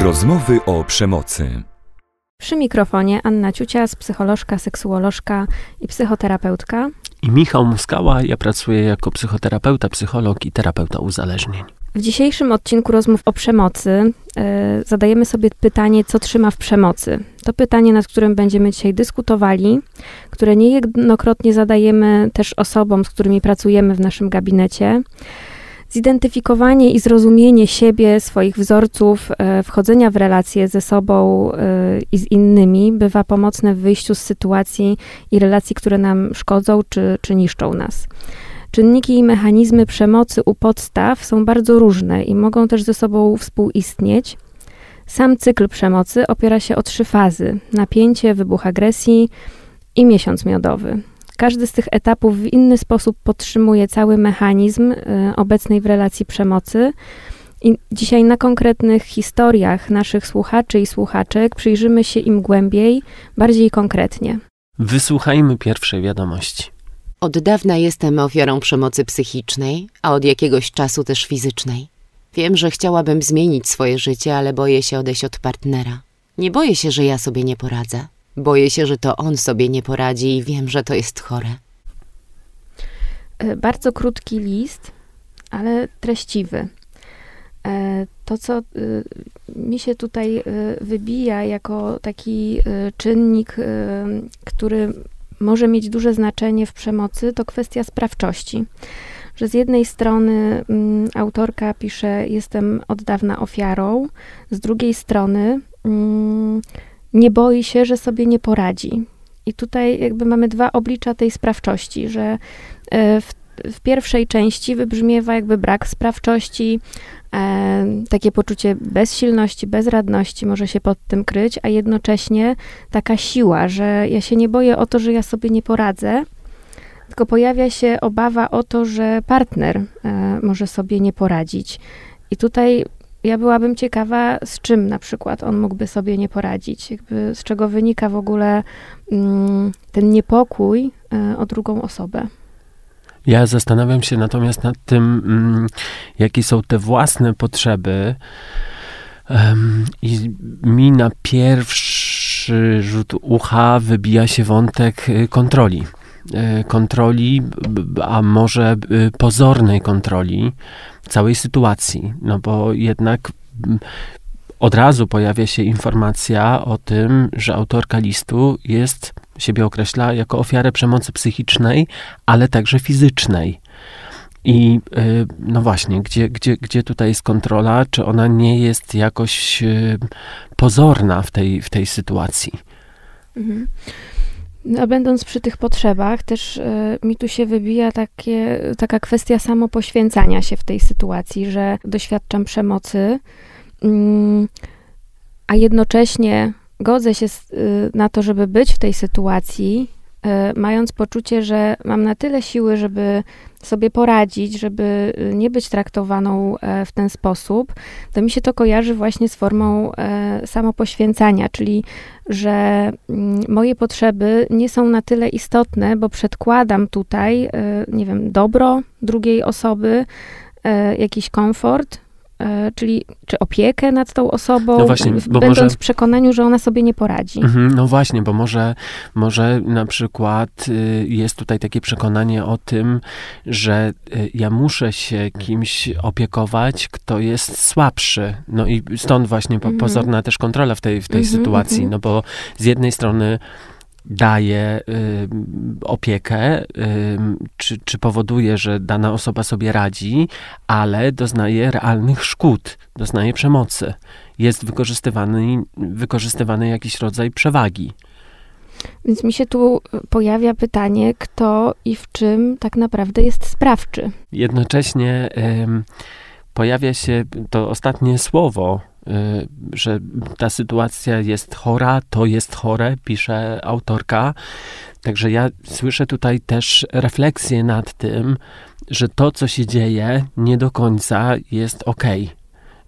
Rozmowy o przemocy. Przy mikrofonie Anna Ciucias, psycholożka, seksuolożka i psychoterapeutka. I Michał Muskała, ja pracuję jako psychoterapeuta, psycholog i terapeuta uzależnień. W dzisiejszym odcinku rozmów o przemocy yy, zadajemy sobie pytanie, co trzyma w przemocy. To pytanie, nad którym będziemy dzisiaj dyskutowali, które niejednokrotnie zadajemy też osobom, z którymi pracujemy w naszym gabinecie zidentyfikowanie i zrozumienie siebie, swoich wzorców, e, wchodzenia w relacje ze sobą e, i z innymi bywa pomocne w wyjściu z sytuacji i relacji, które nam szkodzą czy, czy niszczą nas. Czynniki i mechanizmy przemocy u podstaw są bardzo różne i mogą też ze sobą współistnieć. Sam cykl przemocy opiera się o trzy fazy: napięcie, wybuch agresji i miesiąc miodowy. Każdy z tych etapów w inny sposób podtrzymuje cały mechanizm y, obecnej w relacji przemocy. I dzisiaj na konkretnych historiach naszych słuchaczy i słuchaczek przyjrzymy się im głębiej, bardziej konkretnie. Wysłuchajmy pierwszej wiadomości. Od dawna jestem ofiarą przemocy psychicznej, a od jakiegoś czasu też fizycznej. Wiem, że chciałabym zmienić swoje życie, ale boję się odejść od partnera. Nie boję się, że ja sobie nie poradzę. Boję się, że to on sobie nie poradzi i wiem, że to jest chore. E, bardzo krótki list, ale treściwy. E, to, co e, mi się tutaj wybija jako taki czynnik, który może mieć duże znaczenie w przemocy, to kwestia sprawczości. Że z jednej strony mm, autorka pisze: Jestem od dawna ofiarą, z drugiej strony mm, nie boi się, że sobie nie poradzi. I tutaj jakby mamy dwa oblicza tej sprawczości, że e, w, w pierwszej części wybrzmiewa jakby brak sprawczości, e, takie poczucie bezsilności, bezradności może się pod tym kryć, a jednocześnie taka siła, że ja się nie boję o to, że ja sobie nie poradzę, tylko pojawia się obawa o to, że partner e, może sobie nie poradzić. I tutaj ja byłabym ciekawa, z czym na przykład on mógłby sobie nie poradzić, jakby z czego wynika w ogóle mm, ten niepokój y, o drugą osobę. Ja zastanawiam się natomiast nad tym, mm, jakie są te własne potrzeby. Um, I mi na pierwszy rzut ucha wybija się wątek y, kontroli. Y, kontroli, a może pozornej kontroli całej sytuacji, no bo jednak od razu pojawia się informacja o tym, że autorka listu jest, siebie określa jako ofiarę przemocy psychicznej, ale także fizycznej. I y, no właśnie, gdzie, gdzie, gdzie tutaj jest kontrola? Czy ona nie jest jakoś pozorna w tej, w tej sytuacji? Mhm. No, będąc przy tych potrzebach, też y, mi tu się wybija takie, taka kwestia samopoświęcania się w tej sytuacji, że doświadczam przemocy, y, a jednocześnie godzę się z, y, na to, żeby być w tej sytuacji, mając poczucie, że mam na tyle siły, żeby sobie poradzić, żeby y, nie być traktowaną e, w ten sposób, to mi się to kojarzy właśnie z formą e, samopoświęcania, czyli że mm, moje potrzeby nie są na tyle istotne, bo przedkładam tutaj, e, nie wiem, dobro drugiej osoby, jakiś komfort, E, czyli czy opiekę nad tą osobą, no właśnie, będąc może, w przekonaniu, że ona sobie nie poradzi. Mhm, no właśnie, bo może, może na przykład y, jest tutaj takie przekonanie o tym, że y, ja muszę się kimś opiekować, kto jest słabszy. No i stąd właśnie mhm. pozorna też kontrola w tej, w tej mhm, sytuacji, mhm. no bo z jednej strony daje y, opiekę, y, czy, czy powoduje, że dana osoba sobie radzi, ale doznaje realnych szkód, doznaje przemocy. Jest wykorzystywany, wykorzystywany jakiś rodzaj przewagi. Więc mi się tu pojawia pytanie, kto i w czym tak naprawdę jest sprawczy. Jednocześnie pojawia się to ostatnie słowo, Y, że ta sytuacja jest chora, to jest chore, pisze autorka. Także ja słyszę tutaj też refleksję nad tym, że to, co się dzieje, nie do końca jest ok.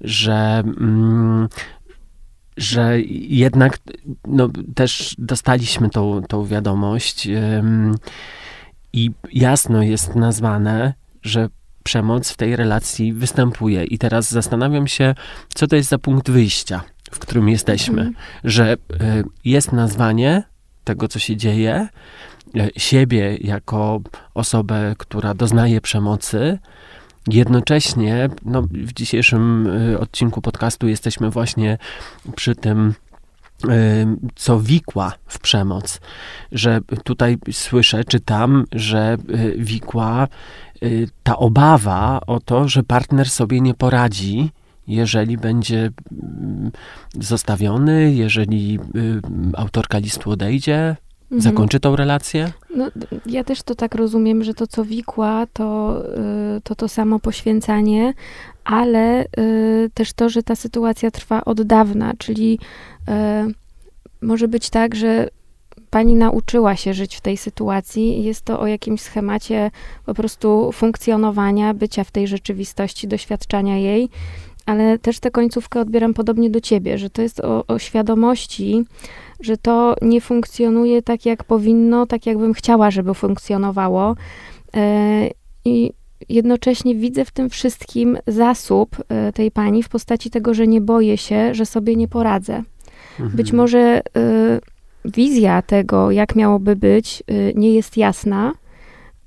Że, mm, że jednak no, też dostaliśmy tą, tą wiadomość i jasno jest nazwane, że przemoc w tej relacji występuje. I teraz zastanawiam się, co to jest za punkt wyjścia. w którym jesteśmy, Mhm. że y, jest nazwanie tego, co się dzieje, y, siebie jako osobę, która doznaje przemocy. Jednocześnie, no, w dzisiejszym y, odcinku podcastu jesteśmy właśnie przy tym, y, co wikła w przemoc. Że tutaj słyszę, czytam, że y, wikła ta obawa o to, że partner sobie nie poradzi, jeżeli będzie mm, zostawiony, jeżeli y, autorka listu odejdzie, Mhm. zakończy tą relację. No, ja też to tak rozumiem, że to, co wikła, to y, to, to samo poświęcanie, ale y, też to, że ta sytuacja trwa od dawna, czyli y, może być tak, że pani nauczyła się żyć w tej sytuacji jest to o jakimś schemacie po prostu funkcjonowania, bycia w tej rzeczywistości, doświadczania jej, ale też tę końcówkę odbieram podobnie do ciebie, że to jest o, o świadomości, że to nie funkcjonuje tak, jak powinno, tak jakbym chciała, żeby funkcjonowało. E, I jednocześnie widzę w tym wszystkim zasób e, tej pani w postaci tego, że nie boję się, że sobie nie poradzę. Mhm. Być może e, wizja tego, jak miałoby być, e, nie jest jasna,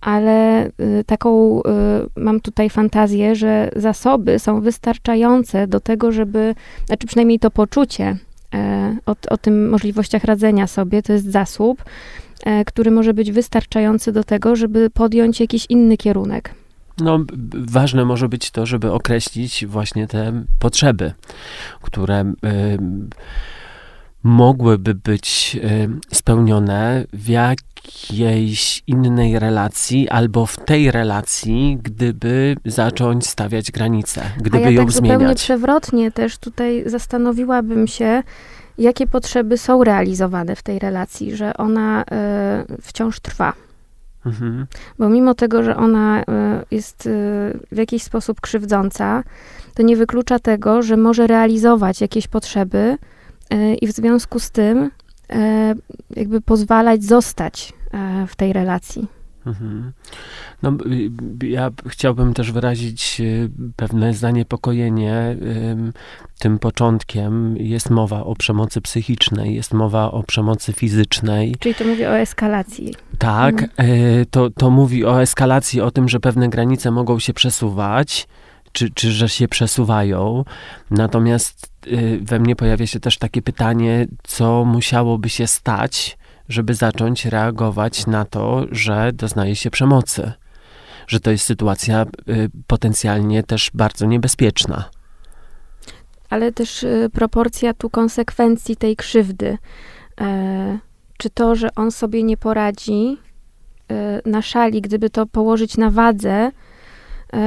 ale e, taką e, mam tutaj fantazję, że zasoby są wystarczające do tego, żeby, znaczy przynajmniej to poczucie e, o, o tym możliwościach radzenia sobie, to jest zasób, e, który może być wystarczający do tego, żeby podjąć jakiś inny kierunek. No, ważne może być to, żeby określić właśnie te potrzeby, które ym, mogłyby być ym, spełnione w jakiejś innej relacji albo w tej relacji, gdyby zacząć stawiać granice, gdyby A ja ją tak zupełnie zmieniać. przewrotnie też tutaj zastanowiłabym się, jakie potrzeby są realizowane w tej relacji, że ona e, wciąż trwa. Mhm. Bo mimo tego, że ona y, jest y, w jakiś sposób krzywdząca, to nie wyklucza tego, że może realizować jakieś potrzeby y, i w związku z tym y, jakby pozwalać zostać y, w tej relacji. Mhm. No, ja chciałbym też wyrazić pewne zaniepokojenie ym, tym początkiem. Jest mowa o przemocy psychicznej, jest mowa o przemocy fizycznej. Czyli to mówię o eskalacji. Tak, Mhm. to, to mówi o eskalacji, o tym, że pewne granice mogą się przesuwać, czy, czy że się przesuwają. Natomiast y, we mnie pojawia się też takie pytanie, co musiałoby się stać, żeby zacząć reagować na to, że doznaje się przemocy. Że to jest sytuacja y, potencjalnie też bardzo niebezpieczna. Ale też y, proporcja tu konsekwencji tej krzywdy. E, czy to, że on sobie nie poradzi na szali, gdyby to położyć na wadze,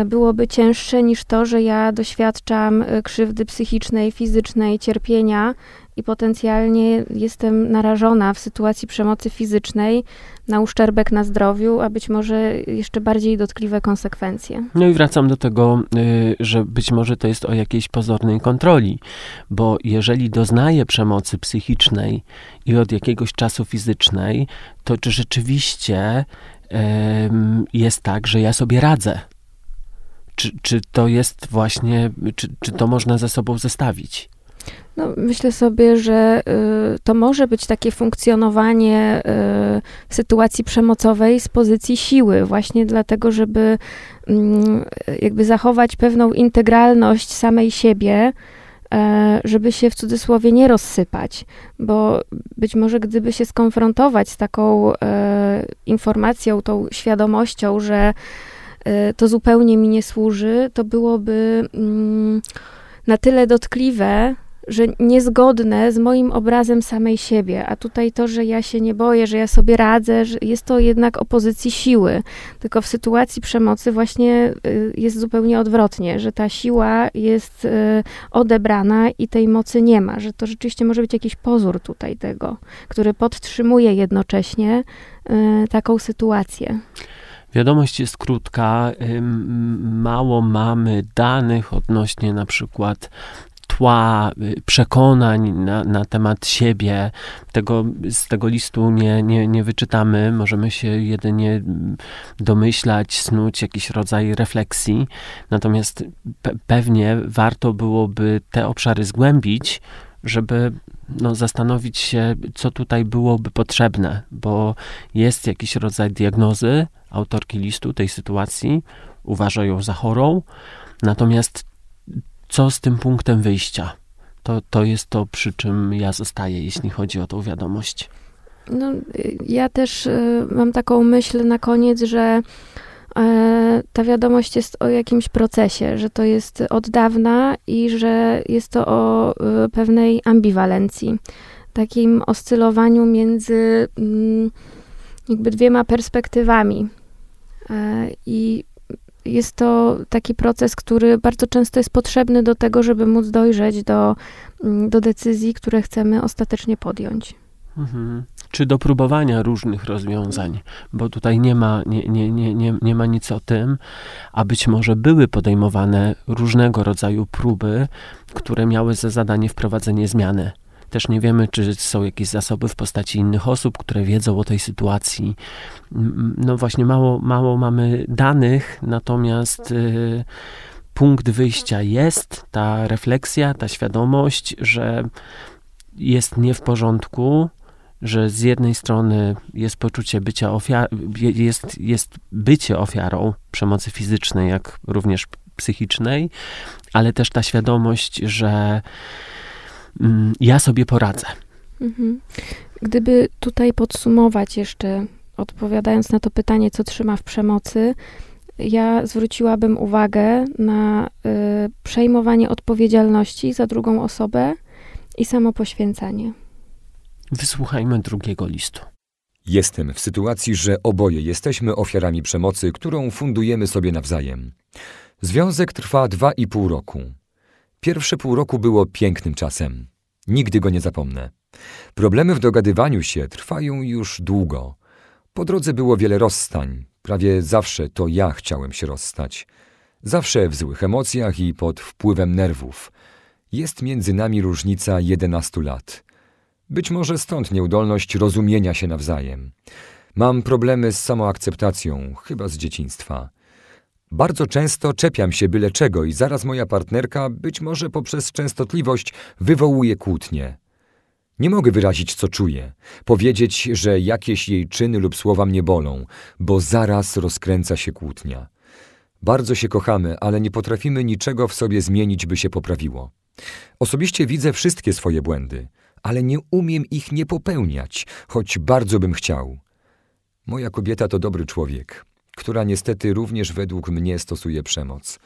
byłoby cięższe niż to, że ja doświadczam y, krzywdy psychicznej, fizycznej, cierpienia i potencjalnie jestem narażona w sytuacji przemocy fizycznej na uszczerbek na zdrowiu, a być może jeszcze bardziej dotkliwe konsekwencje. No i wracam do tego, y, że być może to jest o jakiejś pozornej kontroli, bo jeżeli doznaję przemocy psychicznej i od jakiegoś czasu fizycznej, to czy rzeczywiście jest tak, że ja sobie radzę? Czy, czy to jest właśnie, czy, czy to można ze sobą zestawić? No, myślę sobie, że y, to może być takie funkcjonowanie y, w sytuacji przemocowej z pozycji siły, właśnie dlatego, żeby mm, jakby zachować pewną integralność samej siebie, e, żeby się w cudzysłowie nie rozsypać, bo być może gdyby się skonfrontować z taką e, informacją, tą świadomością, że to zupełnie mi nie służy, to byłoby mm, na tyle dotkliwe, że niezgodne z moim obrazem samej siebie, a tutaj to, że ja się nie boję, że ja sobie radzę, że jest to jednak opozycji siły. Tylko w sytuacji przemocy właśnie y, jest zupełnie odwrotnie, że ta siła jest y, odebrana i tej mocy nie ma, że to rzeczywiście może być jakiś pozór tutaj tego, który podtrzymuje jednocześnie y, taką sytuację. Wiadomość jest krótka, mało mamy danych odnośnie na przykład tła, y, przekonań na, na temat siebie. Tego, z tego listu nie, nie, nie wyczytamy, możemy się jedynie domyślać, snuć jakiś rodzaj refleksji. Natomiast pe- pewnie warto byłoby te obszary zgłębić, żeby no, zastanowić się, co tutaj byłoby potrzebne, bo jest jakiś rodzaj diagnozy autorki listu tej sytuacji, uważa ją za chorą, natomiast co z tym punktem wyjścia? To, to jest to, przy czym ja zostaję, jeśli chodzi o tą wiadomość. No, ja też y, mam taką myśl na koniec, że e, ta wiadomość jest o jakimś procesie, że to jest od dawna i że jest to o y, pewnej ambiwalencji, takim oscylowaniu między mm, jakby dwiema perspektywami. E, I jest to taki proces, który bardzo często jest potrzebny do tego, żeby móc dojrzeć do, mm, do decyzji, które chcemy ostatecznie podjąć. Mhm. Czy do próbowania różnych rozwiązań, bo tutaj nie ma, nie, nie, nie, nie, nie ma nic o tym, a być może były podejmowane różnego rodzaju próby, które miały za zadanie wprowadzenie zmiany. Też nie wiemy, czy są jakieś zasoby w postaci innych osób, które wiedzą o tej sytuacji. No właśnie, mało, mało mamy danych, natomiast y, punkt wyjścia jest, ta refleksja, ta świadomość, że jest nie w porządku, że z jednej strony jest poczucie bycia ofiarą, jest, jest bycie ofiarą przemocy fizycznej, jak również psychicznej, ale też ta świadomość, że ja sobie poradzę. Mhm. Gdyby tutaj podsumować jeszcze, odpowiadając na to pytanie, co trzyma w przemocy, ja zwróciłabym uwagę na y, przejmowanie odpowiedzialności za drugą osobę i samo poświęcanie. Wysłuchajmy drugiego listu. Jestem w sytuacji, że oboje jesteśmy ofiarami przemocy, którą fundujemy sobie nawzajem. Związek trwa dwa i pół roku. Pierwsze pół roku było pięknym czasem. Nigdy go nie zapomnę. Problemy w dogadywaniu się trwają już długo. Po drodze było wiele rozstań. Prawie zawsze to ja chciałem się rozstać. Zawsze w złych emocjach i pod wpływem nerwów. Jest między nami różnica 11 lat. Być może stąd nieudolność rozumienia się nawzajem. Mam problemy z samoakceptacją, chyba z dzieciństwa. Bardzo często czepiam się byle czego i zaraz moja partnerka, być może poprzez częstotliwość, wywołuje kłótnie. Nie mogę wyrazić, co czuję, powiedzieć, że jakieś jej czyny lub słowa mnie bolą, bo zaraz rozkręca się kłótnia. Bardzo się kochamy, ale nie potrafimy niczego w sobie zmienić, by się poprawiło. Osobiście widzę wszystkie swoje błędy, ale nie umiem ich nie popełniać, choć bardzo bym chciał. Moja kobieta to dobry człowiek, która niestety również według mnie stosuje przemoc.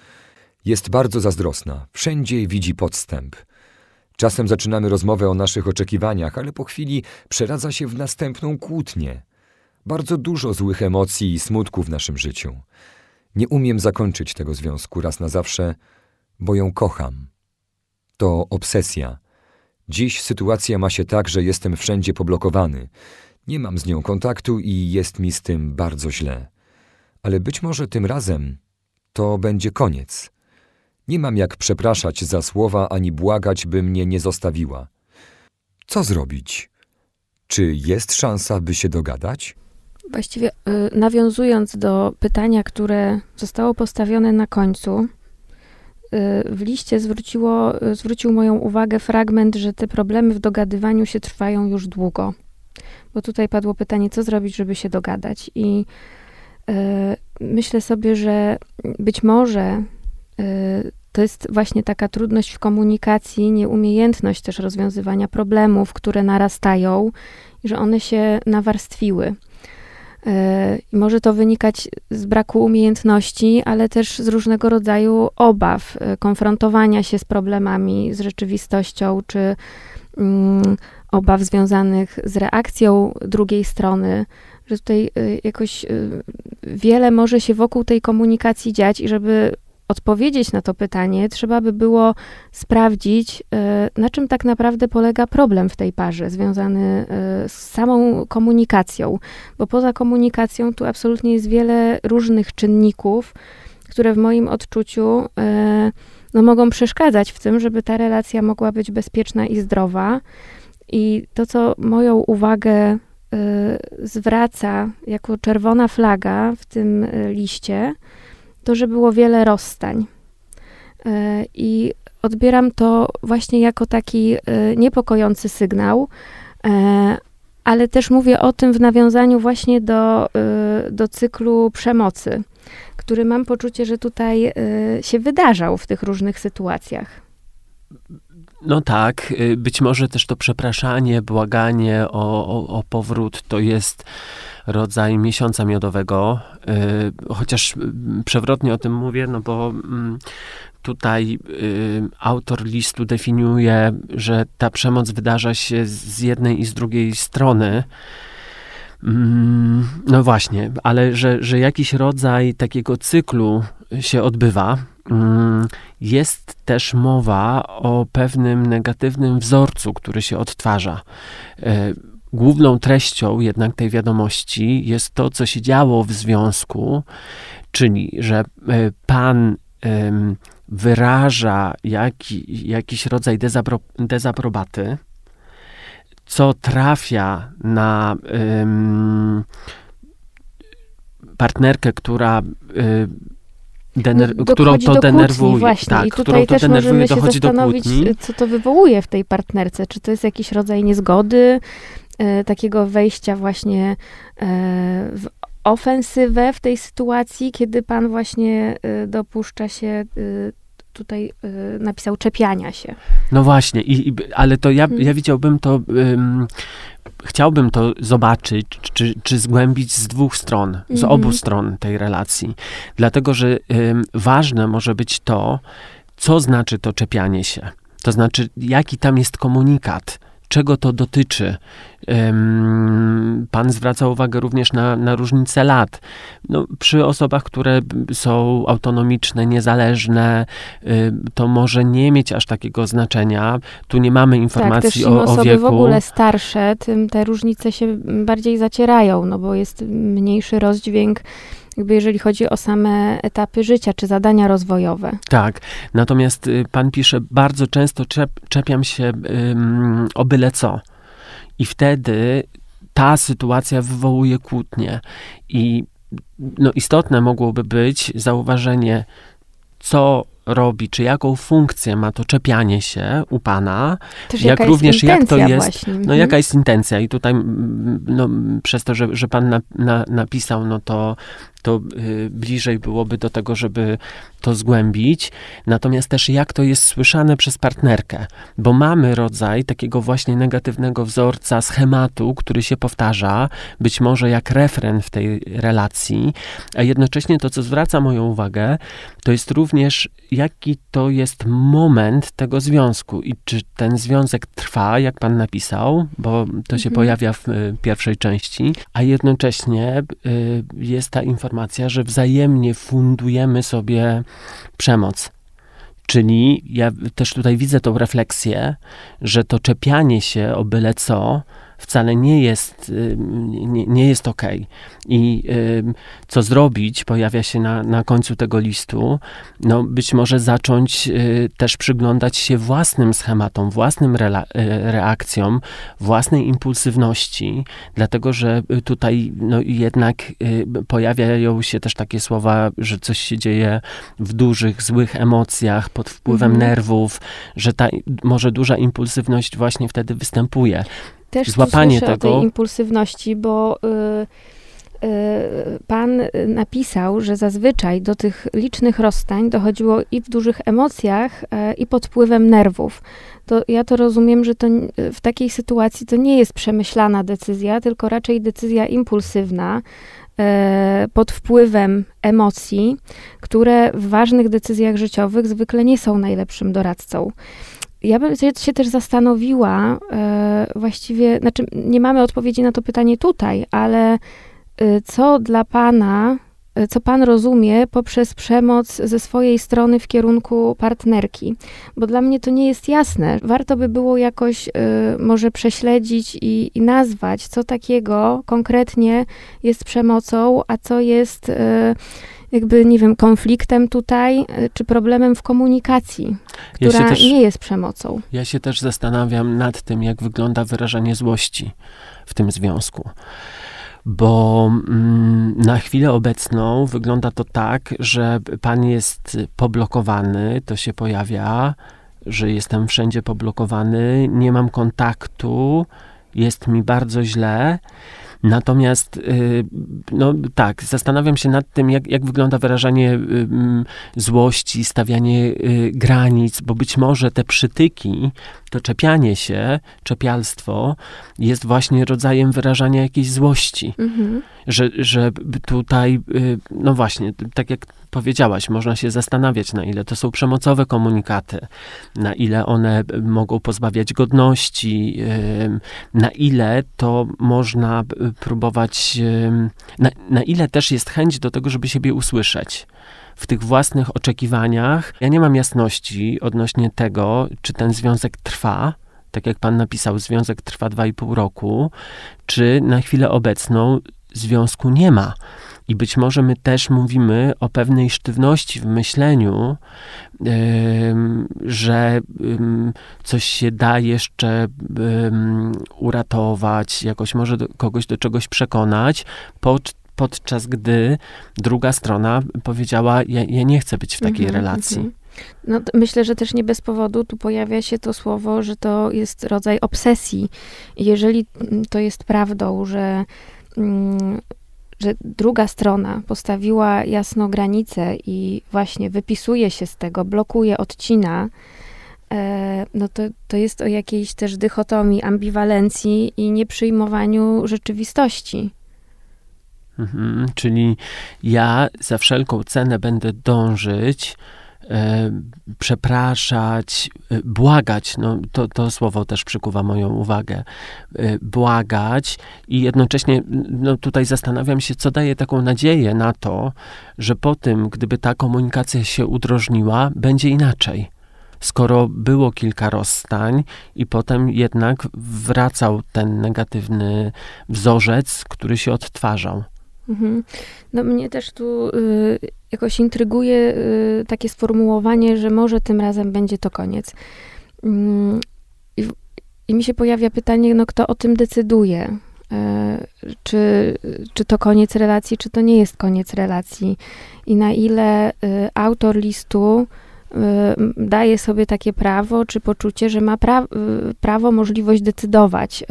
Jest bardzo zazdrosna, wszędzie widzi podstęp. Czasem zaczynamy rozmowę o naszych oczekiwaniach, ale po chwili przeradza się w następną kłótnię. Bardzo dużo złych emocji i smutku w naszym życiu. Nie umiem zakończyć tego związku raz na zawsze, bo ją kocham. To obsesja. Dziś sytuacja ma się tak, że jestem wszędzie poblokowany. Nie mam z nią kontaktu i jest mi z tym bardzo źle. Ale być może tym razem to będzie koniec. Nie mam jak przepraszać za słowa ani błagać, by mnie nie zostawiła. Co zrobić? Czy jest szansa, by się dogadać? Właściwie y, nawiązując do pytania, które zostało postawione na końcu, y, w liście zwróciło, zwrócił moją uwagę fragment, że te problemy w dogadywaniu się trwają już długo. Bo tutaj padło pytanie, co zrobić, żeby się dogadać. I myślę sobie, że być może to jest właśnie taka trudność w komunikacji, nieumiejętność też rozwiązywania problemów, które narastają że one się nawarstwiły. E, może to wynikać z braku umiejętności, ale też z różnego rodzaju obaw, konfrontowania się z problemami, z rzeczywistością, czy mm, obaw związanych z reakcją drugiej strony, że tutaj e, jakoś wiele może się wokół tej komunikacji dziać i żeby odpowiedzieć na to pytanie, trzeba by było sprawdzić, e, na czym tak naprawdę polega problem w tej parze, związany z samą komunikacją, bo poza komunikacją tu absolutnie jest wiele różnych czynników, które w moim odczuciu no, mogą przeszkadzać w tym, żeby ta relacja mogła być bezpieczna i zdrowa. I to, co moją uwagę zwraca jako czerwona flaga w tym liście, to, że było wiele rozstań. E, I odbieram to właśnie jako taki y, niepokojący sygnał, e, ale też mówię o tym w nawiązaniu właśnie do, y, do cyklu przemocy, który mam poczucie, że tutaj y, się wydarzał w tych różnych sytuacjach. No tak, y, być może też to przepraszanie, błaganie o, o, o powrót to jest rodzaj miesiąca miodowego, y, chociaż mm, przewrotnie o tym mówię, no bo mm, tutaj y, autor listu definiuje, że ta przemoc wydarza się z jednej i z drugiej strony. Mm, no właśnie, ale że, że jakiś rodzaj takiego cyklu się odbywa, jest też mowa o pewnym negatywnym wzorcu, który się odtwarza. E, główną treścią jednak tej wiadomości jest to, co się działo w związku, czyli że e, pan wyraża jaki, jakiś rodzaj dezapro, dezaprobaty, co trafia na partnerkę, która y, dener- No, którą dochodzi to do kłótni denerwuje. Właśnie. Tak, I którą tutaj też możemy się do zastanowić, kłótni. co to wywołuje w tej partnerce. Czy to jest jakiś rodzaj niezgody, e, takiego wejścia właśnie e, w ofensywę w tej sytuacji, kiedy pan właśnie e, dopuszcza się e, tutaj e, napisał czepiania się. No właśnie, i, i, ale to ja, Mhm. ja widziałbym to, ym, chciałbym to zobaczyć, czy, czy zgłębić z dwóch stron, z Mhm. obu stron tej relacji. Dlatego, że ym, ważne może być to, co znaczy to czepianie się. To znaczy, jaki tam jest komunikat, czego to dotyczy. Pan zwraca uwagę również na, na różnicę lat. No, przy osobach, które są autonomiczne, niezależne, to może nie mieć aż takiego znaczenia. Tu nie mamy Tak, informacji też im o, o osoby wieku. w ogóle starsze, tym te różnice się bardziej zacierają, no bo jest mniejszy rozdźwięk, jakby jeżeli chodzi o same etapy życia czy zadania rozwojowe. Tak. Natomiast y, pan pisze, bardzo często czep, czepiam się o byle co. I wtedy ta sytuacja wywołuje kłótnie. I no, istotne mogłoby być zauważenie, co robi, czy jaką funkcję ma to czepianie się u pana, Też Jak również jest jak to jest- Właśnie. No Mhm. jaka jest intencja? I tutaj mm, no, przez to, że, że pan na, na, napisał, no to, to y, bliżej byłoby do tego, żeby to zgłębić. Natomiast też jak to jest słyszane przez partnerkę, bo mamy rodzaj takiego właśnie negatywnego wzorca, schematu, który się powtarza, być może jak refren w tej relacji, a jednocześnie to, co zwraca moją uwagę, to jest również jaki to jest moment tego związku i czy ten związek trwa, jak pan napisał, bo to się Mhm. pojawia w y, pierwszej części, a jednocześnie y, jest ta informacja, że wzajemnie fundujemy sobie przemoc. Czyli ja też tutaj widzę tą refleksję, że to czepianie się o byle co wcale nie jest, y, nie, nie jest okej. I co zrobić, pojawia się na, na końcu tego listu, no być może zacząć y, też przyglądać się własnym schematom, własnym y, reakcjom, własnej impulsywności, dlatego że tutaj no, jednak pojawiają się też takie słowa, że coś się dzieje w dużych, złych emocjach, pod wpływem Mhm. nerwów, że ta może duża impulsywność właśnie wtedy występuje. Też złapanie słyszę o tego- tej impulsywności, bo y, y, pan y, napisał, że zazwyczaj do tych licznych rozstań dochodziło i w dużych emocjach, e, i pod wpływem nerwów. To ja to rozumiem, że to w takiej sytuacji to nie jest przemyślana decyzja, tylko raczej decyzja impulsywna, e, pod wpływem emocji, które w ważnych decyzjach życiowych zwykle nie są najlepszym doradcą. Ja bym się, też zastanowiła, e, właściwie, znaczy nie mamy odpowiedzi na to pytanie tutaj, ale e, co dla Pana, e, co Pan rozumie poprzez przemoc ze swojej strony w kierunku partnerki? Bo dla mnie to nie jest jasne. Warto by było jakoś może prześledzić i, i nazwać, co takiego konkretnie jest przemocą, a co jest jakby, nie wiem, konfliktem tutaj, e, czy problemem w komunikacji Ja która też- nie jest przemocą. Ja się też zastanawiam nad tym, jak wygląda wyrażanie złości w tym związku. Bo mm, na chwilę obecną wygląda to tak, że pan jest poblokowany, to się pojawia że jestem wszędzie poblokowany, nie mam kontaktu, jest mi bardzo źle. Natomiast, y, no tak, zastanawiam się nad tym, jak, jak wygląda wyrażanie y, mm, złości, stawianie y, granic, bo być może te przytyki, to czepianie się, czepialstwo jest właśnie rodzajem wyrażania jakiejś złości. Mhm. Że, że tutaj, no właśnie, tak jak powiedziałaś, można się zastanawiać, na ile to są przemocowe komunikaty, na ile one mogą pozbawiać godności, na ile to można próbować, na, na ile też jest chęć do tego, żeby siebie usłyszeć w tych własnych oczekiwaniach. Ja nie mam jasności odnośnie tego, czy ten związek trwa, tak jak pan napisał, związek trwa 2,5 roku, czy na chwilę obecną związku nie ma. I być może my też mówimy o pewnej sztywności w myśleniu, yy, że yy, coś się da jeszcze yy, uratować, jakoś może do, kogoś do czegoś przekonać, podczas gdy druga strona powiedziała: Ja, ja nie chcę być w takiej mm -hmm, relacji. Mm -hmm. No, myślę, że też nie bez powodu tu pojawia się to słowo, że to jest rodzaj obsesji. Jeżeli to jest prawdą, że mm, że druga strona postawiła jasno granicę i właśnie wypisuje się z tego, blokuje, odcina, e, no to, to jest o jakiejś też dychotomii, ambiwalencji i nieprzyjmowaniu rzeczywistości. Mhm, czyli ja za wszelką cenę będę dążyć E, przepraszać, e, błagać, no to, to słowo też przykuwa moją uwagę, e, błagać i jednocześnie no tutaj zastanawiam się, co daje taką nadzieję na to, że po tym, gdyby ta komunikacja się udrożniła, będzie inaczej. Skoro było kilka rozstań i potem jednak wracał ten negatywny wzorzec, który się odtwarzał. Mhm. No mnie też tu y, jakoś intryguje y, takie sformułowanie, że może tym razem będzie to koniec. Y, I mi się pojawia pytanie, no kto o tym decyduje? Y, czy, czy to koniec relacji, czy to nie jest koniec relacji? I na ile y, autor listu daje sobie takie prawo, czy poczucie, że ma pra y, prawo, możliwość decydować y,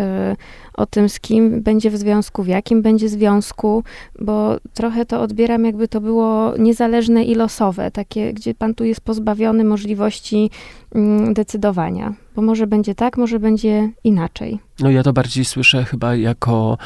o tym, z kim będzie w związku, w jakim będzie związku, bo trochę to odbieram, jakby to było niezależne i losowe, takie, gdzie pan tu jest pozbawiony możliwości mm, decydowania, bo może będzie tak, może będzie inaczej. No ja to bardziej słyszę chyba jako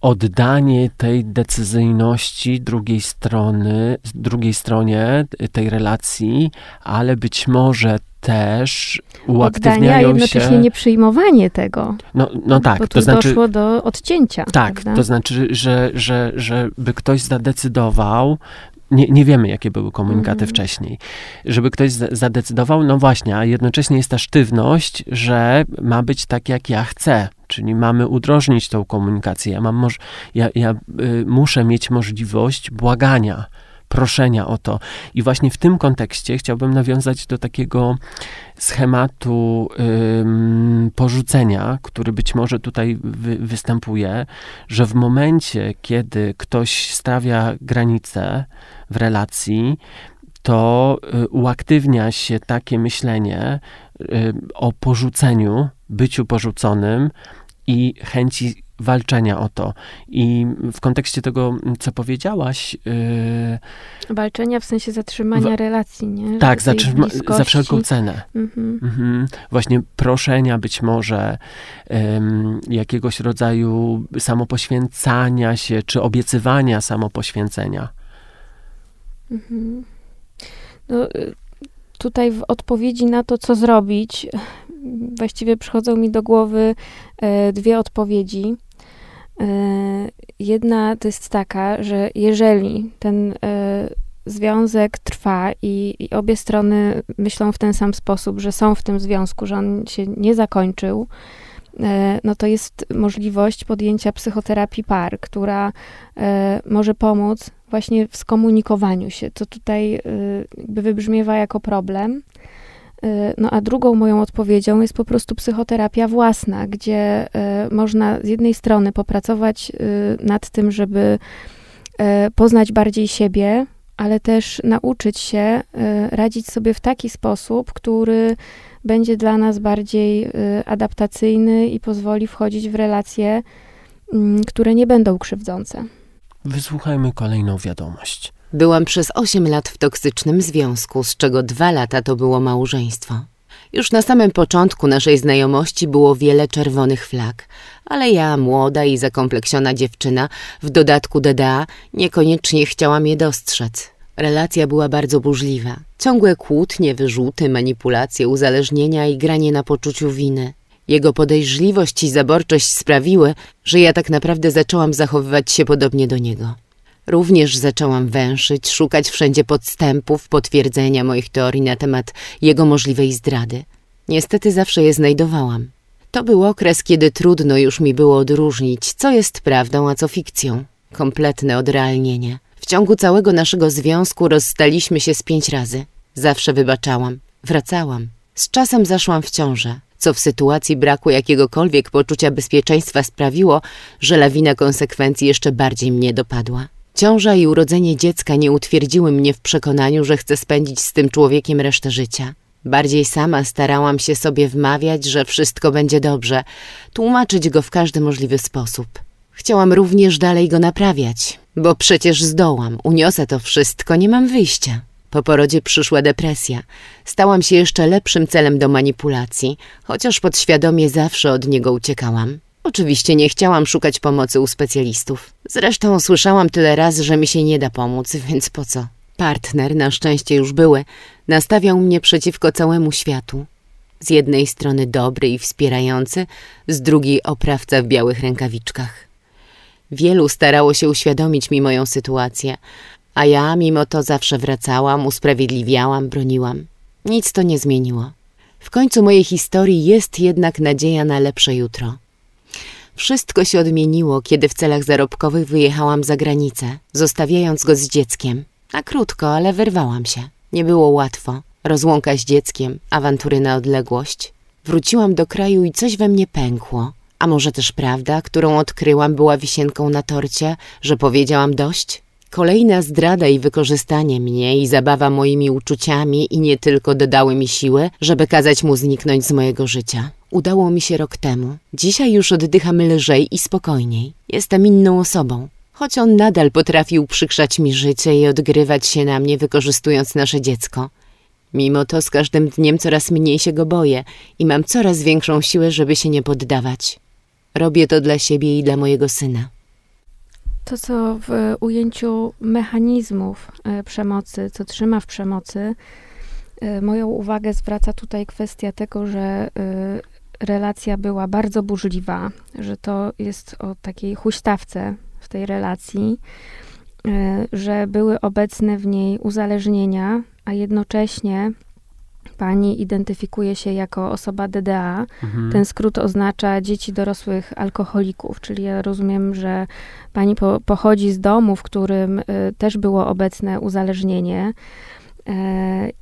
oddanie tej decyzyjności drugiej strony, drugiej stronie tej relacji, ale być może też uaktywniają Oddania, jednocześnie się... nie przyjmowanie tego. No, no tak, bo to znaczy... doszło do odcięcia. Tak, prawda? to znaczy, że, że, że by ktoś zadecydował, nie, nie wiemy, jakie były komunikaty mm. wcześniej. Żeby ktoś zadecydował, no właśnie, a jednocześnie jest ta sztywność, że ma być tak, jak ja chcę. Czyli mamy udrożnić tą komunikację. Ja, mam moż, ja, ja y, muszę mieć możliwość błagania, proszenia o to. I właśnie w tym kontekście chciałbym nawiązać do takiego schematu porzucenia, który być może tutaj wy, występuje, że w momencie, kiedy ktoś stawia granicę w relacji, to y, uaktywnia się takie myślenie y, o porzuceniu, byciu porzuconym, i chęci walczenia o to. I w kontekście tego, co powiedziałaś. Yy, walczenia w sensie zatrzymania w, relacji, nie? Tak, zatrzyma, za wszelką cenę. Mhm. Mhm. Właśnie proszenia być może jakiegoś rodzaju samopoświęcania się, czy obiecywania samopoświęcenia. Mhm. No, y, tutaj w odpowiedzi na to, co zrobić, właściwie przychodzą mi do głowy e, dwie odpowiedzi. E, jedna to jest taka, że jeżeli ten e, związek trwa i, i, obie strony myślą w ten sam sposób, że są w tym związku, że on się nie zakończył, no to jest możliwość podjęcia psychoterapii par, która może pomóc właśnie w skomunikowaniu się. To tutaj jakby wybrzmiewa jako problem. Y, no a drugą moją odpowiedzią jest po prostu psychoterapia własna, gdzie y, można z jednej strony popracować y, nad tym, żeby poznać bardziej siebie, ale też nauczyć się radzić sobie w taki sposób, który będzie dla nas bardziej adaptacyjny i pozwoli wchodzić w relacje, mm, które nie będą krzywdzące. Wysłuchajmy kolejną wiadomość. Byłam przez 8 lat w toksycznym związku, z czego dwa lata to było małżeństwo. Już na samym początku naszej znajomości było wiele czerwonych flag, ale ja, młoda i zakompleksiona dziewczyna, w dodatku DDA, niekoniecznie chciałam je dostrzec. Relacja była bardzo burzliwa. Ciągłe kłótnie, wyrzuty, manipulacje, uzależnienia i granie na poczuciu winy. Jego podejrzliwość i zaborczość sprawiły, że ja tak naprawdę zaczęłam zachowywać się podobnie do niego. Również zaczęłam węszyć, szukać wszędzie podstępów, potwierdzenia moich teorii na temat jego możliwej zdrady. Niestety zawsze je znajdowałam. To był okres, kiedy trudno już mi było odróżnić, co jest prawdą, a co fikcją. Kompletne odrealnienie. W ciągu całego naszego związku rozstaliśmy się z pięć razy. Zawsze wybaczałam. Wracałam. Z czasem zaszłam w ciążę, co w sytuacji braku jakiegokolwiek poczucia bezpieczeństwa sprawiło, że lawina konsekwencji jeszcze bardziej mnie dopadła. Ciąża i urodzenie dziecka nie utwierdziły mnie w przekonaniu, że chcę spędzić z tym człowiekiem resztę życia. Bardziej sama starałam się sobie wmawiać, że wszystko będzie dobrze, tłumaczyć go w każdy możliwy sposób. Chciałam również dalej go naprawiać, bo przecież zdołam, uniosę to wszystko, nie mam wyjścia. Po porodzie przyszła depresja. Stałam się jeszcze lepszym celem do manipulacji, chociaż podświadomie zawsze od niego uciekałam. Oczywiście nie chciałam szukać pomocy u specjalistów. Zresztą słyszałam tyle razy, że mi się nie da pomóc, więc po co? Partner, na szczęście już były, nastawiał mnie przeciwko całemu światu. Z jednej strony dobry i wspierający, z drugiej oprawca w białych rękawiczkach. Wielu starało się uświadomić mi moją sytuację, a ja mimo to zawsze wracałam, usprawiedliwiałam, broniłam. Nic to nie zmieniło. W końcu mojej historii jest jednak nadzieja na lepsze jutro. Wszystko się odmieniło, kiedy w celach zarobkowych wyjechałam za granicę, zostawiając go z dzieckiem. Na krótko, ale wyrwałam się. Nie było łatwo. Rozłąka z dzieckiem, awantury na odległość. Wróciłam do kraju i coś we mnie pękło. A może też prawda, którą odkryłam, była wisienką na torcie, że powiedziałam dość? Kolejna zdrada i wykorzystanie mnie i zabawa moimi uczuciami i nie tylko dodały mi siły, żeby kazać mu zniknąć z mojego życia. Udało mi się rok temu. Dzisiaj już oddycham lżej i spokojniej. Jestem inną osobą. Choć on nadal potrafił przykrzać mi życie i odgrywać się na mnie, wykorzystując nasze dziecko. Mimo to z każdym dniem coraz mniej się go boję i mam coraz większą siłę, żeby się nie poddawać. Robię to dla siebie i dla mojego syna. To, co w ujęciu mechanizmów e, przemocy, co trzyma w przemocy, e, moją uwagę zwraca tutaj kwestia tego, że e, relacja była bardzo burzliwa, że to jest o takiej huśtawce w tej relacji, że były obecne w niej uzależnienia, a jednocześnie pani identyfikuje się jako osoba DDA. Mhm. Ten skrót oznacza dzieci dorosłych alkoholików, czyli ja rozumiem, że pani po, pochodzi z domu, w którym y, też było obecne uzależnienie y,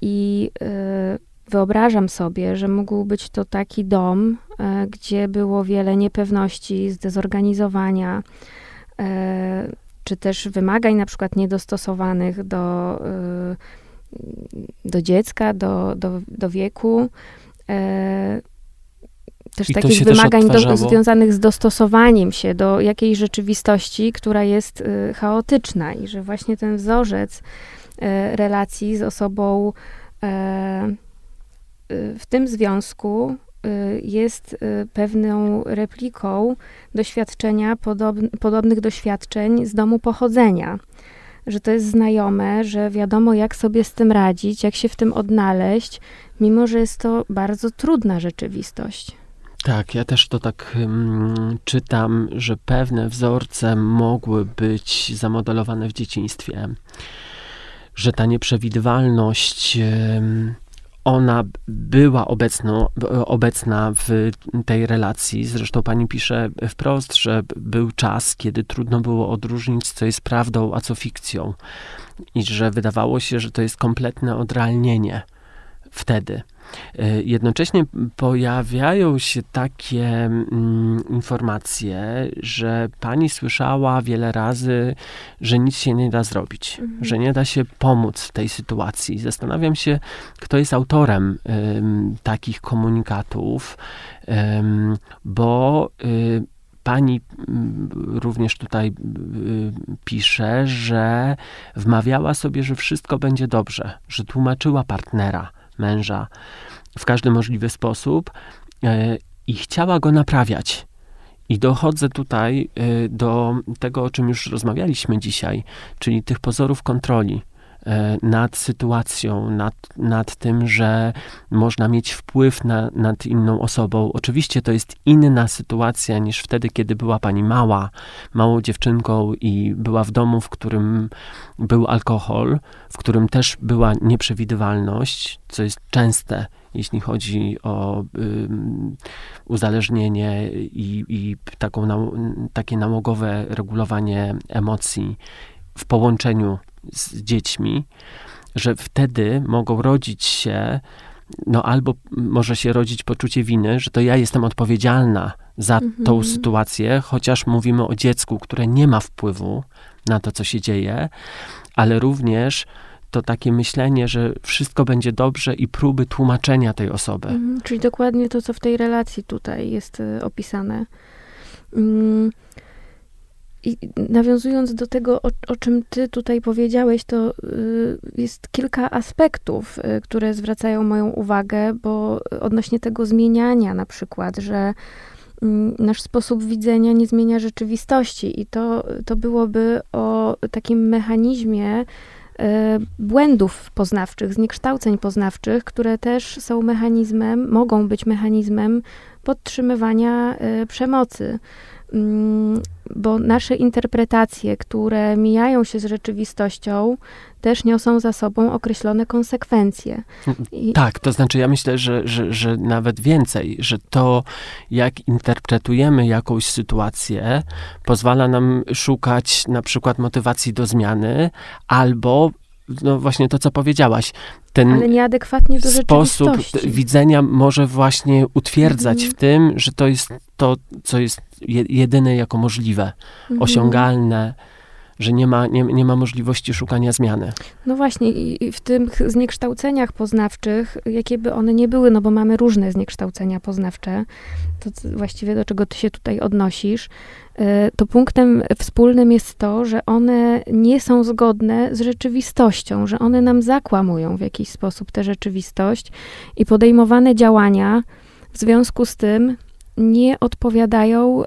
i y, wyobrażam sobie, że mógł być to taki dom, gdzie było wiele niepewności, zdezorganizowania, czy też wymagań na przykład niedostosowanych do do dziecka, do, do, do wieku. E, też I takich wymagań też do, związanych z dostosowaniem się do jakiejś rzeczywistości, która jest chaotyczna i że właśnie ten wzorzec relacji z osobą w tym związku jest pewną repliką doświadczenia, podobnych doświadczeń z domu pochodzenia że to jest znajome, że wiadomo, jak sobie z tym radzić, jak się w tym odnaleźć, mimo że jest to bardzo trudna rzeczywistość. Tak, ja też to tak um, czytam, że pewne wzorce mogły być zamodelowane w dzieciństwie, że ta nieprzewidywalność. Ona była obecno, obecna w tej relacji. Zresztą pani pisze wprost, że był czas, kiedy trudno było odróżnić, co jest prawdą, a co fikcją. I że wydawało się, że to jest kompletne odrealnienie wtedy. E, jednocześnie pojawiają się takie mm, informacje, że pani słyszała wiele razy, że nic się nie da zrobić, Mhm. że nie da się pomóc w tej sytuacji. Zastanawiam się, kto jest autorem ym, takich komunikatów, ym, bo y, pani mm, również tutaj y, pisze, że wmawiała sobie, że wszystko będzie dobrze, że tłumaczyła partnera, męża w każdy możliwy sposób e, i chciała go naprawiać. I dochodzę tutaj y, do tego, o czym już rozmawialiśmy dzisiaj, czyli tych pozorów kontroli e, nad sytuacją, nad, nad tym, że można mieć wpływ na, nad inną osobą. Oczywiście to jest inna sytuacja niż wtedy, kiedy była pani mała, małą dziewczynką i była w domu, w którym był alkohol, w którym też była nieprzewidywalność, co jest częste, jeśli chodzi o ym, uzależnienie i, i taką nau, takie nałogowe regulowanie emocji w połączeniu z dziećmi, że wtedy mogą rodzić się, no albo może się rodzić poczucie winy, że to ja jestem odpowiedzialna za Mhm. tą sytuację, chociaż mówimy o dziecku, które nie ma wpływu na to, co się dzieje, ale również to takie myślenie, że wszystko będzie dobrze i próby tłumaczenia tej osoby. Mhm, czyli dokładnie to, co w tej relacji tutaj jest y, opisane. Mm, I nawiązując do tego, o, o czym ty tutaj powiedziałeś, to y, jest kilka aspektów, y, które zwracają moją uwagę, bo odnośnie tego zmieniania na przykład, że mm, nasz sposób widzenia nie zmienia rzeczywistości i to, to byłoby o takim mechanizmie e, błędów poznawczych, zniekształceń poznawczych, które też są mechanizmem, mogą być mechanizmem podtrzymywania e, przemocy. Mm, Bo nasze interpretacje, które mijają się z rzeczywistością, też niosą za sobą określone konsekwencje. I, Tak, to znaczy ja myślę, że, że, że nawet więcej, że to, jak interpretujemy jakąś sytuację, pozwala nam szukać na przykład motywacji do zmiany, albo no właśnie to, co powiedziałaś, ten ale nieadekwatnie do sposób widzenia może właśnie utwierdzać Mhm. w tym, że to jest to, co jest je- jedyne jako możliwe, Mhm. osiągalne, że nie ma, nie, nie ma możliwości szukania zmiany. No właśnie, i w tych zniekształceniach poznawczych, jakie by one nie były, no bo mamy różne zniekształcenia poznawcze, to właściwie do czego ty się tutaj odnosisz, y, to punktem wspólnym jest to, że one nie są zgodne z rzeczywistością, że one nam zakłamują w jakiś sposób tę rzeczywistość i podejmowane działania w związku z tym nie odpowiadają y,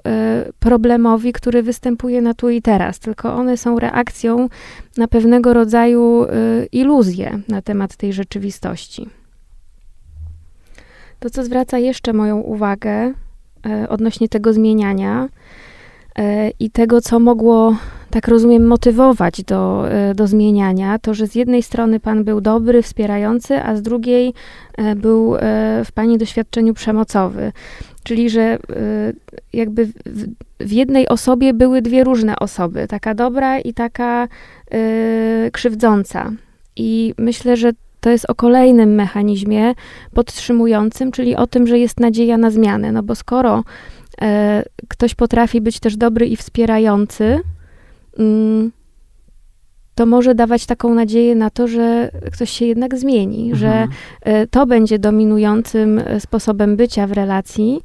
problemowi, który występuje na tu i teraz, tylko one są reakcją na pewnego rodzaju y, iluzję na temat tej rzeczywistości. To, co zwraca jeszcze moją uwagę y, odnośnie tego zmieniania i tego, co mogło, tak rozumiem, motywować do, do zmieniania, to, że z jednej strony pan był dobry, wspierający, a z drugiej był w pani doświadczeniu przemocowy. Czyli, że y, jakby w, jednej osobie były dwie różne osoby, taka dobra i taka y, krzywdząca. I myślę, że to jest o kolejnym mechanizmie podtrzymującym, czyli o tym, że jest nadzieja na zmianę. No bo skoro e, ktoś potrafi być też dobry i wspierający, mm, to może dawać taką nadzieję na to, że ktoś się jednak zmieni, że Mhm. e, to będzie dominującym e, sposobem bycia w relacji,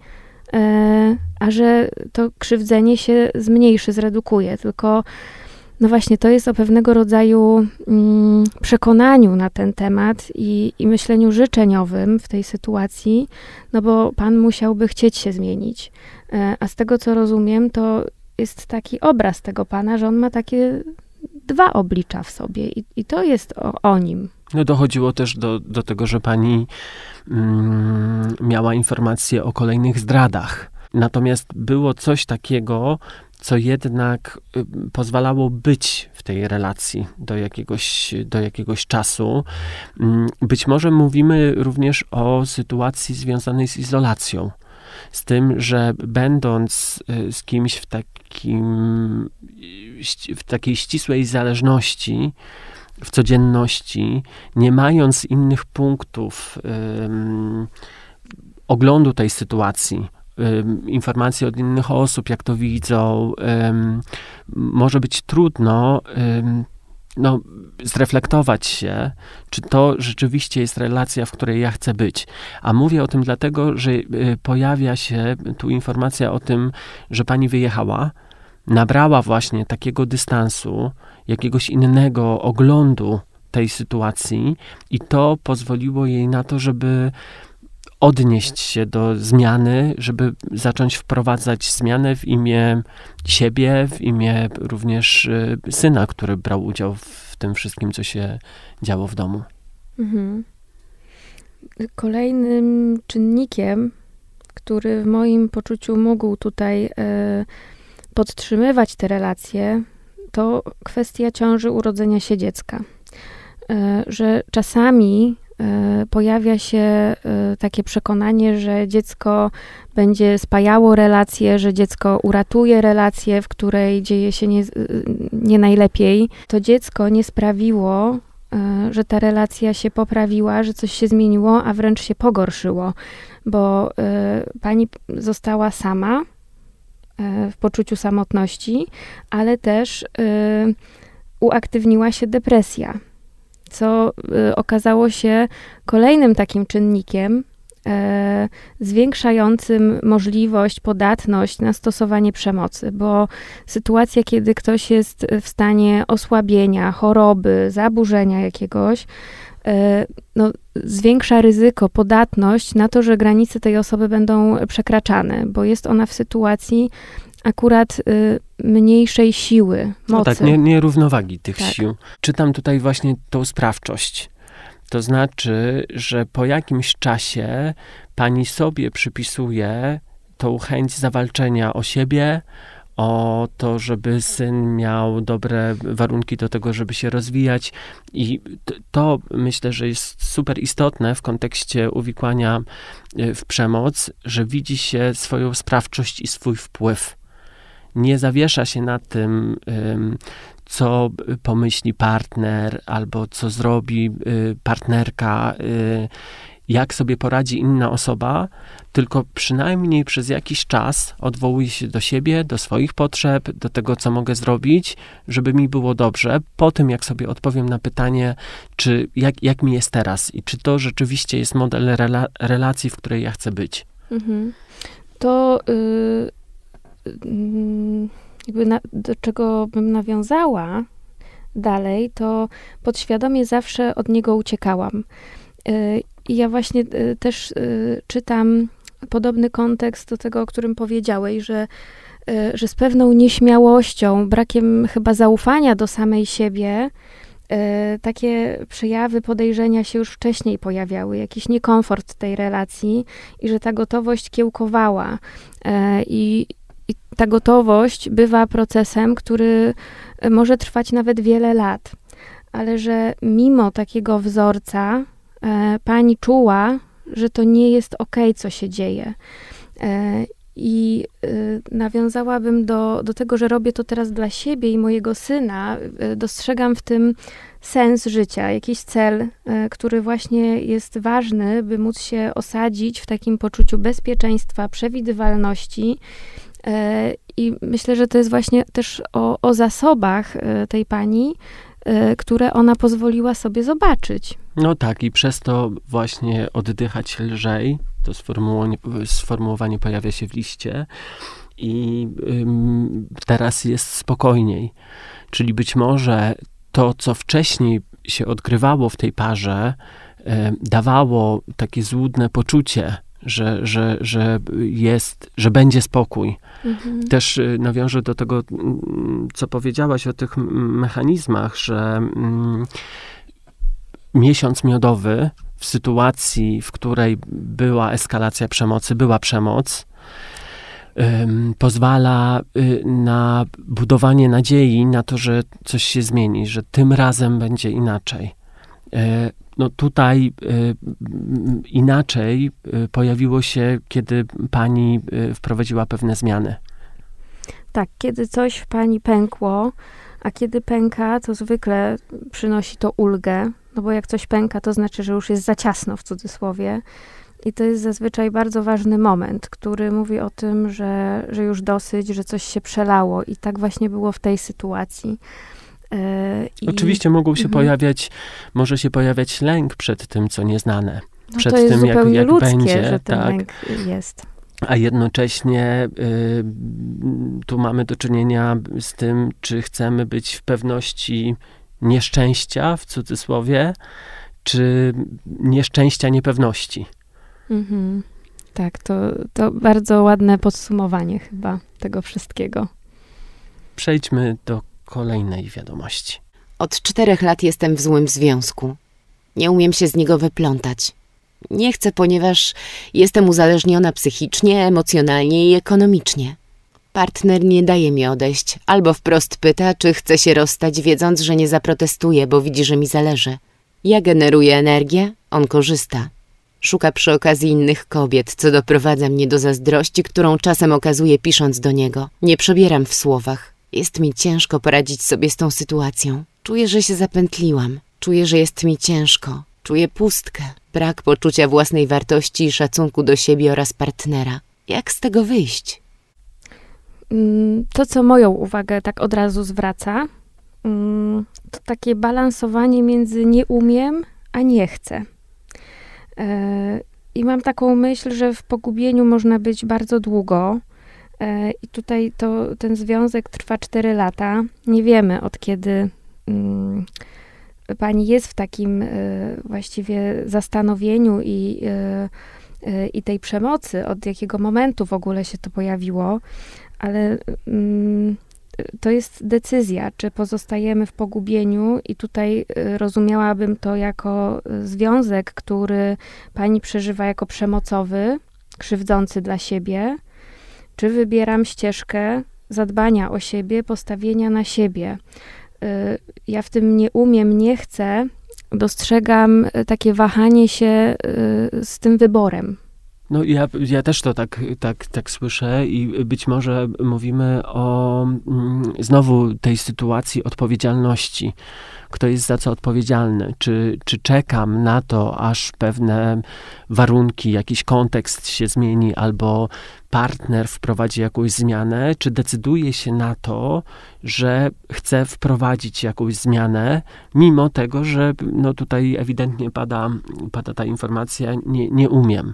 e, a że to krzywdzenie się zmniejszy, zredukuje. Tylko, no właśnie, to jest o pewnego rodzaju mm, przekonaniu na ten temat i, i myśleniu życzeniowym w tej sytuacji, no bo pan musiałby chcieć się zmienić. A z tego, co rozumiem, to jest taki obraz tego pana, że on ma takie dwa oblicza w sobie i, i to jest o, o nim. No dochodziło też do, do tego, że pani mm, miała informacje o kolejnych zdradach. Natomiast było coś takiego, co jednak y, pozwalało być w tej relacji do jakiegoś, do jakiegoś czasu. Mm, Być może mówimy również o sytuacji związanej z izolacją. Z tym, że będąc y, z kimś w takim, w takiej ścisłej zależności, w codzienności, nie mając innych punktów oglądu tej sytuacji, informacji od innych osób, jak to widzą, może być trudno no, zreflektować się, czy to rzeczywiście jest relacja, w której ja chcę być. A mówię o tym dlatego, że y, pojawia się tu informacja o tym, że pani wyjechała, nabrała właśnie takiego dystansu, jakiegoś innego oglądu tej sytuacji, i to pozwoliło jej na to, żeby odnieść się do zmiany, żeby zacząć wprowadzać zmianę w imię siebie, w imię również y, syna, który brał udział w tym wszystkim, co się działo w domu. Mhm. Kolejnym czynnikiem, który w moim poczuciu mógł tutaj y, podtrzymywać te relacje, to kwestia ciąży urodzenia się dziecka. Y, że czasami pojawia się e, takie przekonanie, że dziecko będzie spajało relacje, że dziecko uratuje relację, w której dzieje się nie, nie najlepiej. To dziecko nie sprawiło, e, że ta relacja się poprawiła, że coś się zmieniło, a wręcz się pogorszyło, bo pani została sama w poczuciu samotności, ale też uaktywniła się depresja co y, okazało się kolejnym takim czynnikiem e, zwiększającym możliwość, podatność na stosowanie przemocy, bo sytuacja, kiedy ktoś jest w stanie osłabienia, choroby, zaburzenia jakiegoś, e, no, zwiększa ryzyko, podatność na to, że granice tej osoby będą przekraczane, bo jest ona w sytuacji akurat y, mniejszej siły, mocy. No tak, nie, nierównowagi tych tak. sił. Czytam tutaj właśnie tą sprawczość. To znaczy, że po jakimś czasie pani sobie przypisuje tą chęć zawalczenia o siebie, o to, żeby syn miał dobre warunki do tego, żeby się rozwijać. I to myślę, że jest super istotne w kontekście uwikłania y, w przemoc, że widzi się swoją sprawczość i swój wpływ nie zawiesza się na tym, co pomyśli partner albo co zrobi y, partnerka, y, jak sobie poradzi inna osoba, tylko przynajmniej przez jakiś czas odwołuje się do siebie, do swoich potrzeb, do tego, co mogę zrobić, żeby mi było dobrze, po tym, jak sobie odpowiem na pytanie, czy jak, jak mi jest teraz i czy to rzeczywiście jest model rela relacji, w której ja chcę być. Mhm. To y, jakby na, do czego bym nawiązała dalej, to podświadomie zawsze od niego uciekałam. Y, I ja właśnie y, też y, czytam podobny kontekst do tego, o którym powiedziałeś, że, że z pewną nieśmiałością, brakiem chyba zaufania do samej siebie, takie przejawy podejrzenia się już wcześniej pojawiały, jakiś niekomfort tej relacji i że ta gotowość kiełkowała. I, i ta gotowość bywa procesem, który e, może trwać nawet wiele lat, ale że mimo takiego wzorca e, pani czuła, że to nie jest ok, co się dzieje. E, I e, nawiązałabym do, do tego, że robię to teraz dla siebie i mojego syna. E, dostrzegam w tym sens życia, jakiś cel, e, który właśnie jest ważny, by móc się osadzić w takim poczuciu bezpieczeństwa, przewidywalności I myślę, że to jest właśnie też o, o zasobach e, tej pani, e, które ona pozwoliła sobie zobaczyć. No tak, i przez to właśnie oddychać lżej. To sformułowanie, sformułowanie pojawia się w liście. I ym, teraz jest spokojniej. Czyli być może to, co wcześniej się odgrywało w tej parze, y, dawało takie złudne poczucie, że, że, że jest, że będzie spokój. Mhm. Też y, nawiążę do tego, mm, co powiedziałaś o tych mechanizmach, że mm, miesiąc miodowy w sytuacji, w której była eskalacja przemocy, była przemoc, pozwala y, na budowanie nadziei na to, że coś się zmieni, że tym razem będzie inaczej. No tutaj y, inaczej y, pojawiło się, kiedy pani y, wprowadziła pewne zmiany. Tak, kiedy coś w pani pękło, A kiedy pęka, to zwykle przynosi to ulgę, no bo jak coś pęka, to znaczy, że już jest za ciasno w cudzysłowie. I to jest zazwyczaj bardzo ważny moment, który mówi o tym, że, że już dosyć, że coś się przelało. I tak właśnie było w tej sytuacji. E, I, Oczywiście mogą się mhm. pojawiać, może się pojawiać lęk przed tym, co nieznane. No przed tym, jak, jak ludzkie, będzie. Tak. jest. A jednocześnie y, tu mamy do czynienia z tym, czy chcemy być w pewności nieszczęścia, w cudzysłowie, czy nieszczęścia niepewności. Mhm. Tak, to, to bardzo ładne podsumowanie chyba tego wszystkiego. Przejdźmy do kolejnej wiadomości. Od czterech lat jestem w złym związku. Nie umiem się z niego wyplątać. Nie chcę, ponieważ jestem uzależniona psychicznie, emocjonalnie i ekonomicznie. Partner nie daje mi odejść, albo wprost pyta, czy chcę się rozstać, wiedząc, że nie zaprotestuję, bo widzi, że mi zależy. Ja generuję energię, on korzysta. Szuka przy okazji innych kobiet, co doprowadza mnie do zazdrości, którą czasem okazuje pisząc do niego. Nie przebieram w słowach. Jest mi ciężko poradzić sobie z tą sytuacją. Czuję, że się zapętliłam. Czuję, że jest mi ciężko. Czuję pustkę, brak poczucia własnej wartości i szacunku do siebie oraz partnera. Jak z tego wyjść? Mm, to, co moją uwagę tak od razu zwraca, mm, to takie balansowanie między nie umiem, a nie chcę. E, I mam taką myśl, że w pogubieniu można być bardzo długo. E, I tutaj to, ten związek trwa 4 lata. Nie wiemy od kiedy mm, pani jest w takim e, właściwie zastanowieniu i, i tej przemocy, od jakiego momentu w ogóle się to pojawiło, ale mm, to jest decyzja, czy pozostajemy w pogubieniu, i tutaj y, rozumiałabym to jako y, związek, który pani przeżywa jako przemocowy, krzywdzący dla siebie, czy wybieram ścieżkę zadbania o siebie, postawienia na siebie. Y, ja w tym nie umiem, nie chcę, dostrzegam takie wahanie się z tym wyborem. No ja, ja też to tak, tak, tak słyszę i być może mówimy o mm, znowu tej sytuacji odpowiedzialności. Kto jest za co odpowiedzialny? Czy, czy czekam na to, aż pewne warunki, jakiś kontekst się zmieni, albo partner wprowadzi jakąś zmianę, czy decyduję się na to, że chcę wprowadzić jakąś zmianę, mimo tego, że no tutaj ewidentnie pada, pada ta informacja, nie, nie umiem.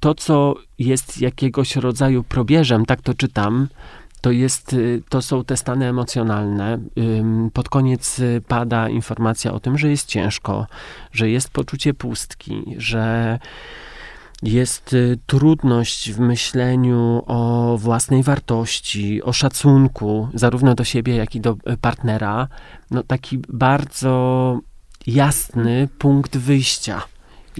To, co jest jakiegoś rodzaju probierzem, tak to czytam, to, jest, y, to są te stany emocjonalne. Pod koniec y, pada informacja o tym, że jest ciężko, że jest poczucie pustki, że jest y, trudność w myśleniu o własnej wartości, o szacunku, zarówno do siebie, jak i do partnera. No, taki bardzo jasny punkt wyjścia.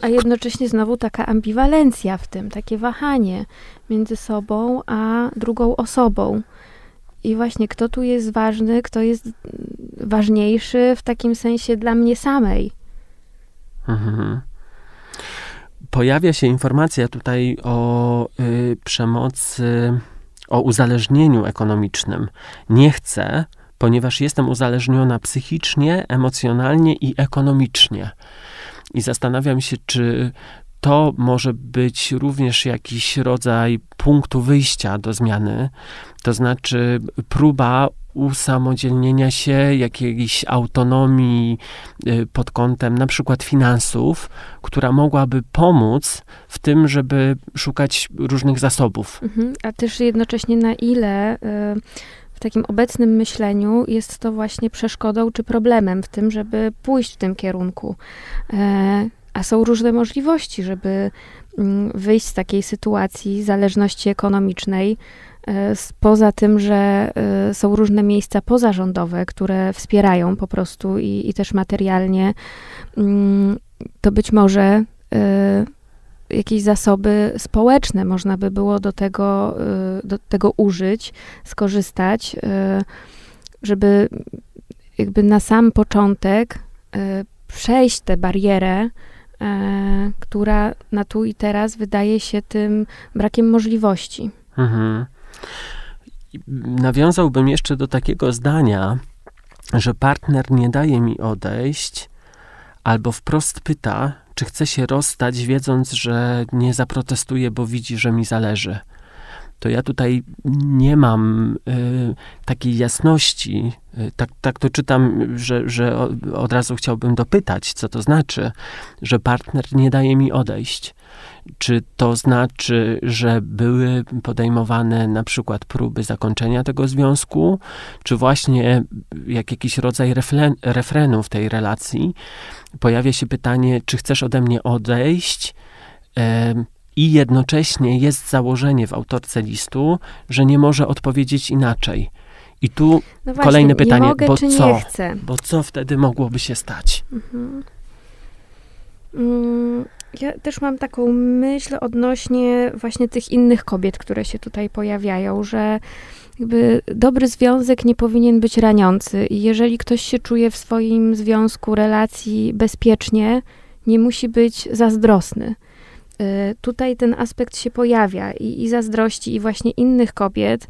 A jednocześnie znowu taka ambiwalencja w tym, takie wahanie między sobą a drugą osobą. I właśnie kto tu jest ważny, kto jest ważniejszy w takim sensie dla mnie samej. Mhm. Pojawia się informacja tutaj o y, przemocy, o uzależnieniu ekonomicznym. Nie chcę, ponieważ jestem uzależniona psychicznie, emocjonalnie i ekonomicznie. I zastanawiam się, czy to może być również jakiś rodzaj punktu wyjścia do zmiany, to znaczy próba usamodzielnienia się, jakiejś autonomii y, pod kątem na przykład finansów, która mogłaby pomóc w tym, żeby szukać różnych zasobów. Mhm, a też jednocześnie na ile y, w takim obecnym myśleniu jest to właśnie przeszkodą czy problemem w tym, żeby pójść w tym kierunku. E, a są różne możliwości, żeby mm, wyjść z takiej sytuacji zależności ekonomicznej. E, poza tym, że e, są różne miejsca pozarządowe, które wspierają po prostu i, i też materialnie, mm, to być może jakieś zasoby społeczne można by było do tego, y, do tego użyć, skorzystać, y, żeby jakby na sam początek y, przejść tę barierę, która na tu i teraz wydaje się tym brakiem możliwości. Mhm. nawiązałbym jeszcze do takiego zdania, że partner nie daje mi odejść, albo wprost pyta, czy chce się rozstać, wiedząc, że nie zaprotestuje, bo widzi, że mi zależy. To ja tutaj nie mam y, takiej jasności. Y, tak, tak to czytam, że, że od razu chciałbym dopytać, co to znaczy, że partner nie daje mi odejść. Czy to znaczy, że były podejmowane na przykład próby zakończenia tego związku, czy właśnie jak jakiś rodzaj refren, refrenu w tej relacji pojawia się pytanie, czy chcesz ode mnie odejść? I jednocześnie jest założenie w autorce listu, że nie może odpowiedzieć inaczej. I tu no właśnie, kolejne pytanie, mogę, bo co? Bo co wtedy mogłoby się stać? Mhm. Mm, ja też mam taką myśl odnośnie właśnie tych innych kobiet, które się tutaj pojawiają, że jakby dobry związek nie powinien być raniący. I jeżeli ktoś się czuje w swoim związku, relacji bezpiecznie, nie musi być zazdrosny. Y, tutaj ten aspekt się pojawia i, i zazdrości, i właśnie innych kobiet.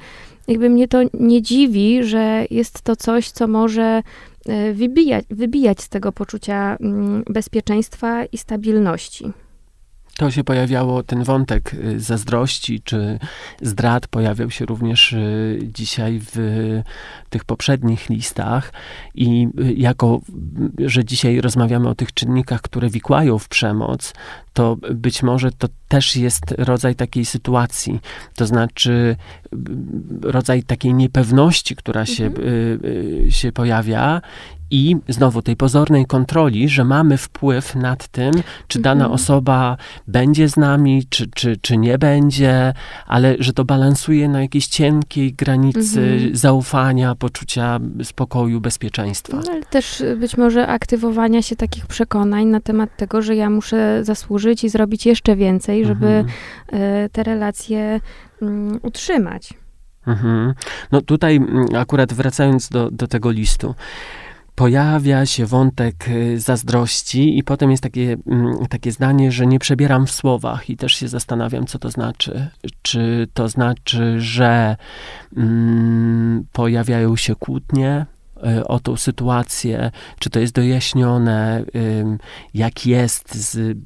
Jakby mnie to nie dziwi, że jest to coś, co może y, wybijać, wybijać z tego poczucia mm, bezpieczeństwa i stabilności to się pojawiało, ten wątek y, zazdrości czy zdrad pojawiał się również dzisiaj w tych poprzednich listach i jako, że dzisiaj rozmawiamy o tych czynnikach, które wikłają w przemoc, to być może to też jest rodzaj takiej sytuacji, to znaczy rodzaj takiej niepewności, która się, mhm. się pojawia i znowu tej pozornej kontroli, że mamy wpływ nad tym, czy dana mhm. osoba będzie z nami, czy, czy, czy nie będzie, ale że to balansuje na jakiejś cienkiej granicy mhm. zaufania, poczucia spokoju, bezpieczeństwa. No, ale też być może aktywowania się takich przekonań na temat tego, że ja muszę zasłużyć i zrobić jeszcze więcej, żeby mhm. E, te relacje mm, utrzymać. Mhm. No tutaj mm, akurat wracając do, do tego listu pojawia się wątek y, zazdrości i potem jest takie, mm, takie zdanie, że nie przebieram w słowach i też się zastanawiam, co to znaczy. Czy to znaczy, że mm, pojawiają się kłótnie, o tą sytuację, czy to jest dojaśnione, jak jest z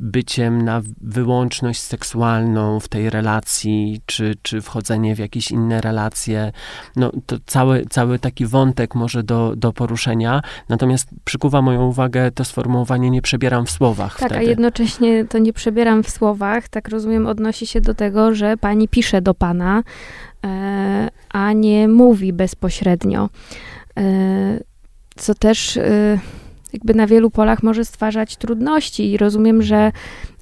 byciem na wyłączność seksualną w tej relacji, czy, czy wchodzenie w jakieś inne relacje. No, to cały, cały taki wątek może do, do poruszenia, natomiast przykuwa moją uwagę to sformułowanie nie przebieram w słowach Tak, wtedy. a jednocześnie to nie przebieram w słowach, tak rozumiem, odnosi się do tego, że pani pisze do pana, a nie mówi bezpośrednio. E, co też e, jakby na wielu polach może stwarzać trudności i rozumiem, że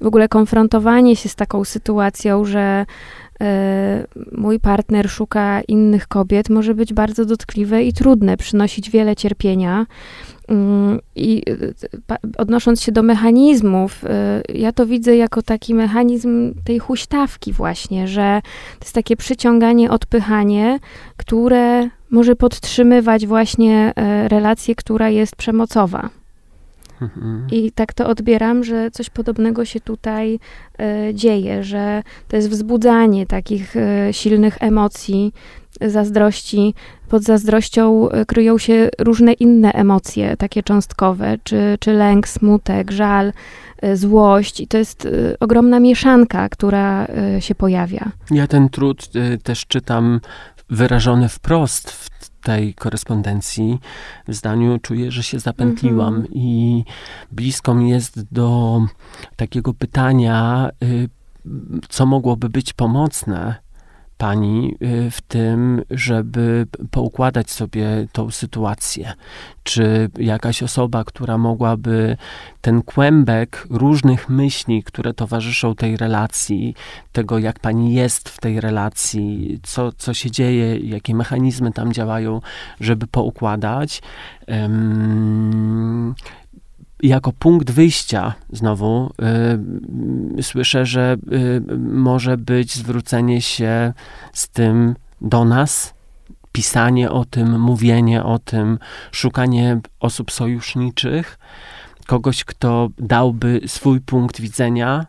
w ogóle konfrontowanie się z taką sytuacją, że mój partner szuka innych kobiet, może być bardzo dotkliwe i trudne, przynosić wiele cierpienia. Mm, I odnosząc się do mechanizmów, y, ja to widzę jako taki mechanizm tej huśtawki właśnie, że to jest takie przyciąganie, odpychanie, które może podtrzymywać właśnie e, relację, która jest przemocowa. Mhm. I tak to odbieram, że coś podobnego się tutaj e, dzieje, że to jest wzbudzanie takich e, silnych emocji, zazdrości. Pod zazdrością e, kryją się różne inne emocje, takie cząstkowe, czy, czy lęk, smutek, żal, złość. I to jest ogromna mieszanka, która się pojawia. Ja ten trud też czytam wyrażony wprost w tej korespondencji w zdaniu czuję, że się zapętliłam -hmm. i blisko mi jest do takiego pytania, y, co mogłoby być pomocne pani y, w tym, żeby poukładać sobie tą sytuację? Czy jakaś osoba, która mogłaby ten kłębek różnych myśli, które towarzyszą tej relacji, tego jak pani jest w tej relacji, co, co się dzieje, jakie mechanizmy tam działają, żeby poukładać, um, jako punkt wyjścia znowu y, słyszę, że y, może być zwrócenie się z tym do nas, pisanie o tym, mówienie o tym, szukanie osób sojuszniczych, kogoś, kto dałby swój punkt widzenia.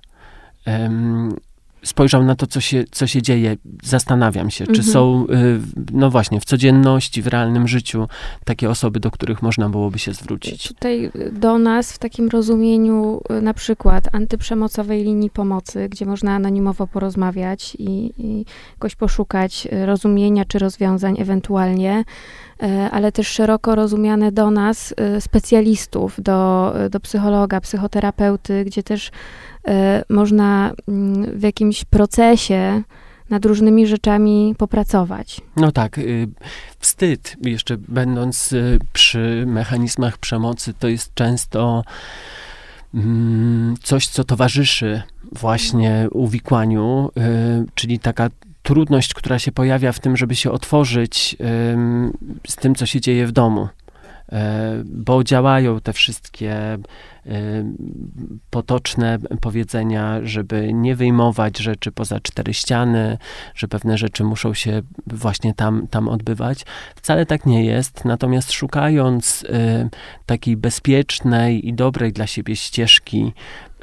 Spojrzał na to, co się, co się dzieje, zastanawiam się, czy Mhm. są, y, no właśnie, w codzienności, w realnym życiu takie osoby, do których można byłoby się zwrócić. Tutaj y, do nas w takim rozumieniu y, na przykład antyprzemocowej linii pomocy, gdzie można anonimowo porozmawiać i, i jakoś poszukać rozumienia czy rozwiązań ewentualnie, ale też szeroko rozumiane do nas y, specjalistów, do, do psychologa, psychoterapeuty, gdzie też y, można mm, w jakimś procesie nad różnymi rzeczami popracować. No tak, y, wstyd, jeszcze będąc y, przy mechanizmach przemocy, to jest często mm, coś, co towarzyszy właśnie uwikłaniu, y, czyli taka trudność, która się pojawia w tym, żeby się otworzyć z tym, co się dzieje w domu. E, Bo działają te wszystkie ym, potoczne powiedzenia, żeby nie wyjmować rzeczy poza cztery ściany, że pewne rzeczy muszą się właśnie tam, tam odbywać. Wcale tak nie jest, natomiast szukając y, takiej bezpiecznej i dobrej dla siebie ścieżki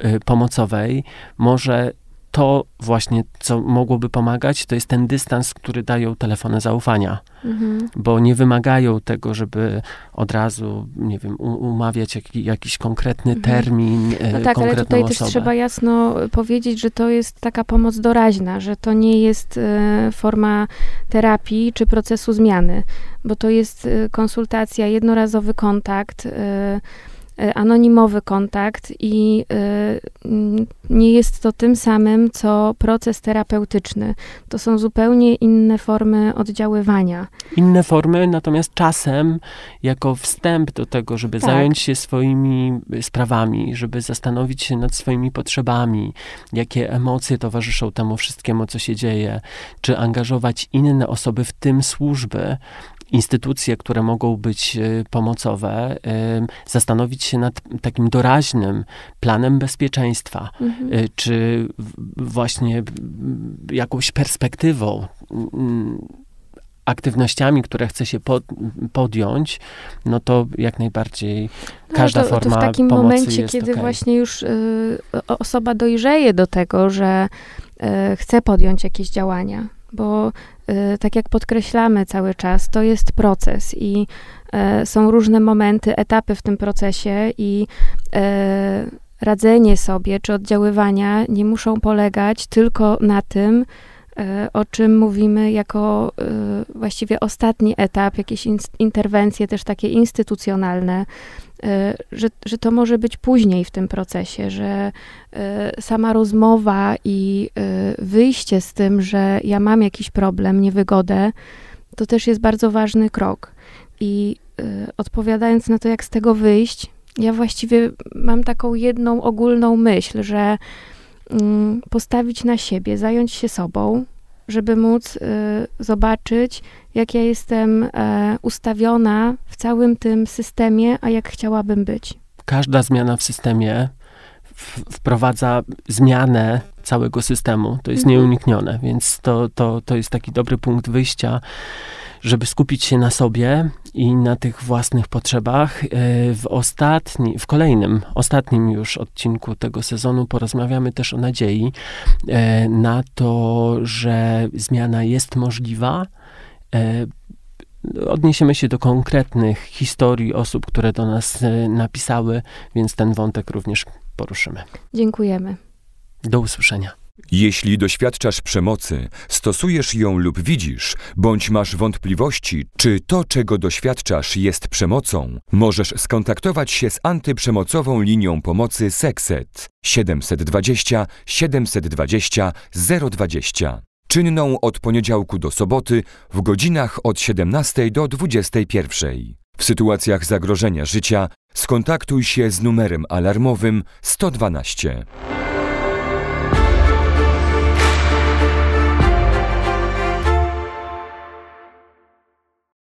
y, pomocowej, może to właśnie, co mogłoby pomagać, to jest ten dystans, który dają telefony zaufania, Mhm. bo nie wymagają tego, żeby od razu, nie wiem, umawiać jaki, jakiś konkretny Mhm. termin, y, No tak, ale tutaj osobę. też trzeba jasno powiedzieć, że to jest taka pomoc doraźna, że to nie jest e, forma terapii czy procesu zmiany, bo to jest e, konsultacja, jednorazowy kontakt, e, e, anonimowy kontakt i e, nie jest to tym samym, co proces terapeutyczny. To są zupełnie inne formy oddziaływania. inne formy, natomiast czasem jako wstęp do tego, żeby Tak. zająć się swoimi y, sprawami, żeby zastanowić się nad swoimi potrzebami, jakie emocje towarzyszą temu wszystkiemu, co się dzieje, czy angażować inne osoby, w tym służby, instytucje, które mogą być y, pomocowe, y, zastanowić się nad takim doraźnym planem bezpieczeństwa, Mhm. y, czy właśnie mm, jakąś perspektywą, aktywnościami, które chce się pod, podjąć, no to jak najbardziej No, każda to, to forma w takim pomocy momencie, jest kiedy okej. właśnie już y, osoba dojrzeje do tego, że y, chce podjąć jakieś działania, bo y, tak jak podkreślamy cały czas, to jest proces i y, są różne momenty, etapy w tym procesie i y, radzenie sobie czy oddziaływania nie muszą polegać tylko na tym, y, o czym mówimy jako y, właściwie ostatni etap, jakieś interwencje też takie instytucjonalne, y, że, że to może być później w tym procesie, że sama rozmowa i wyjście z tym, że ja mam jakiś problem, niewygodę, to też jest bardzo ważny krok. I odpowiadając na to, jak z tego wyjść, ja właściwie mam taką jedną ogólną myśl, że postawić na siebie, zająć się sobą, żeby móc y, zobaczyć, jak ja jestem e, ustawiona w całym tym systemie, a jak chciałabym być. Każda zmiana w systemie wprowadza zmianę całego systemu. To jest Mhm. nieuniknione, więc to, to, to jest taki dobry punkt wyjścia, żeby skupić się na sobie i na tych własnych potrzebach. E, W ostatni, w kolejnym, ostatnim już odcinku tego sezonu porozmawiamy też o nadziei e, na to, że zmiana jest możliwa. E, Odniesiemy się do konkretnych historii osób, które do nas napisały, więc ten wątek również poruszymy. Dziękujemy. Do usłyszenia. Jeśli doświadczasz przemocy, stosujesz ją lub widzisz, bądź masz wątpliwości, czy to, czego doświadczasz, jest przemocą, możesz skontaktować się z antyprzemocową linią pomocy Sekset 720 720 020. Czynną od poniedziałku do soboty w godzinach od 17 do 21. W sytuacjach zagrożenia życia skontaktuj się z numerem alarmowym 112.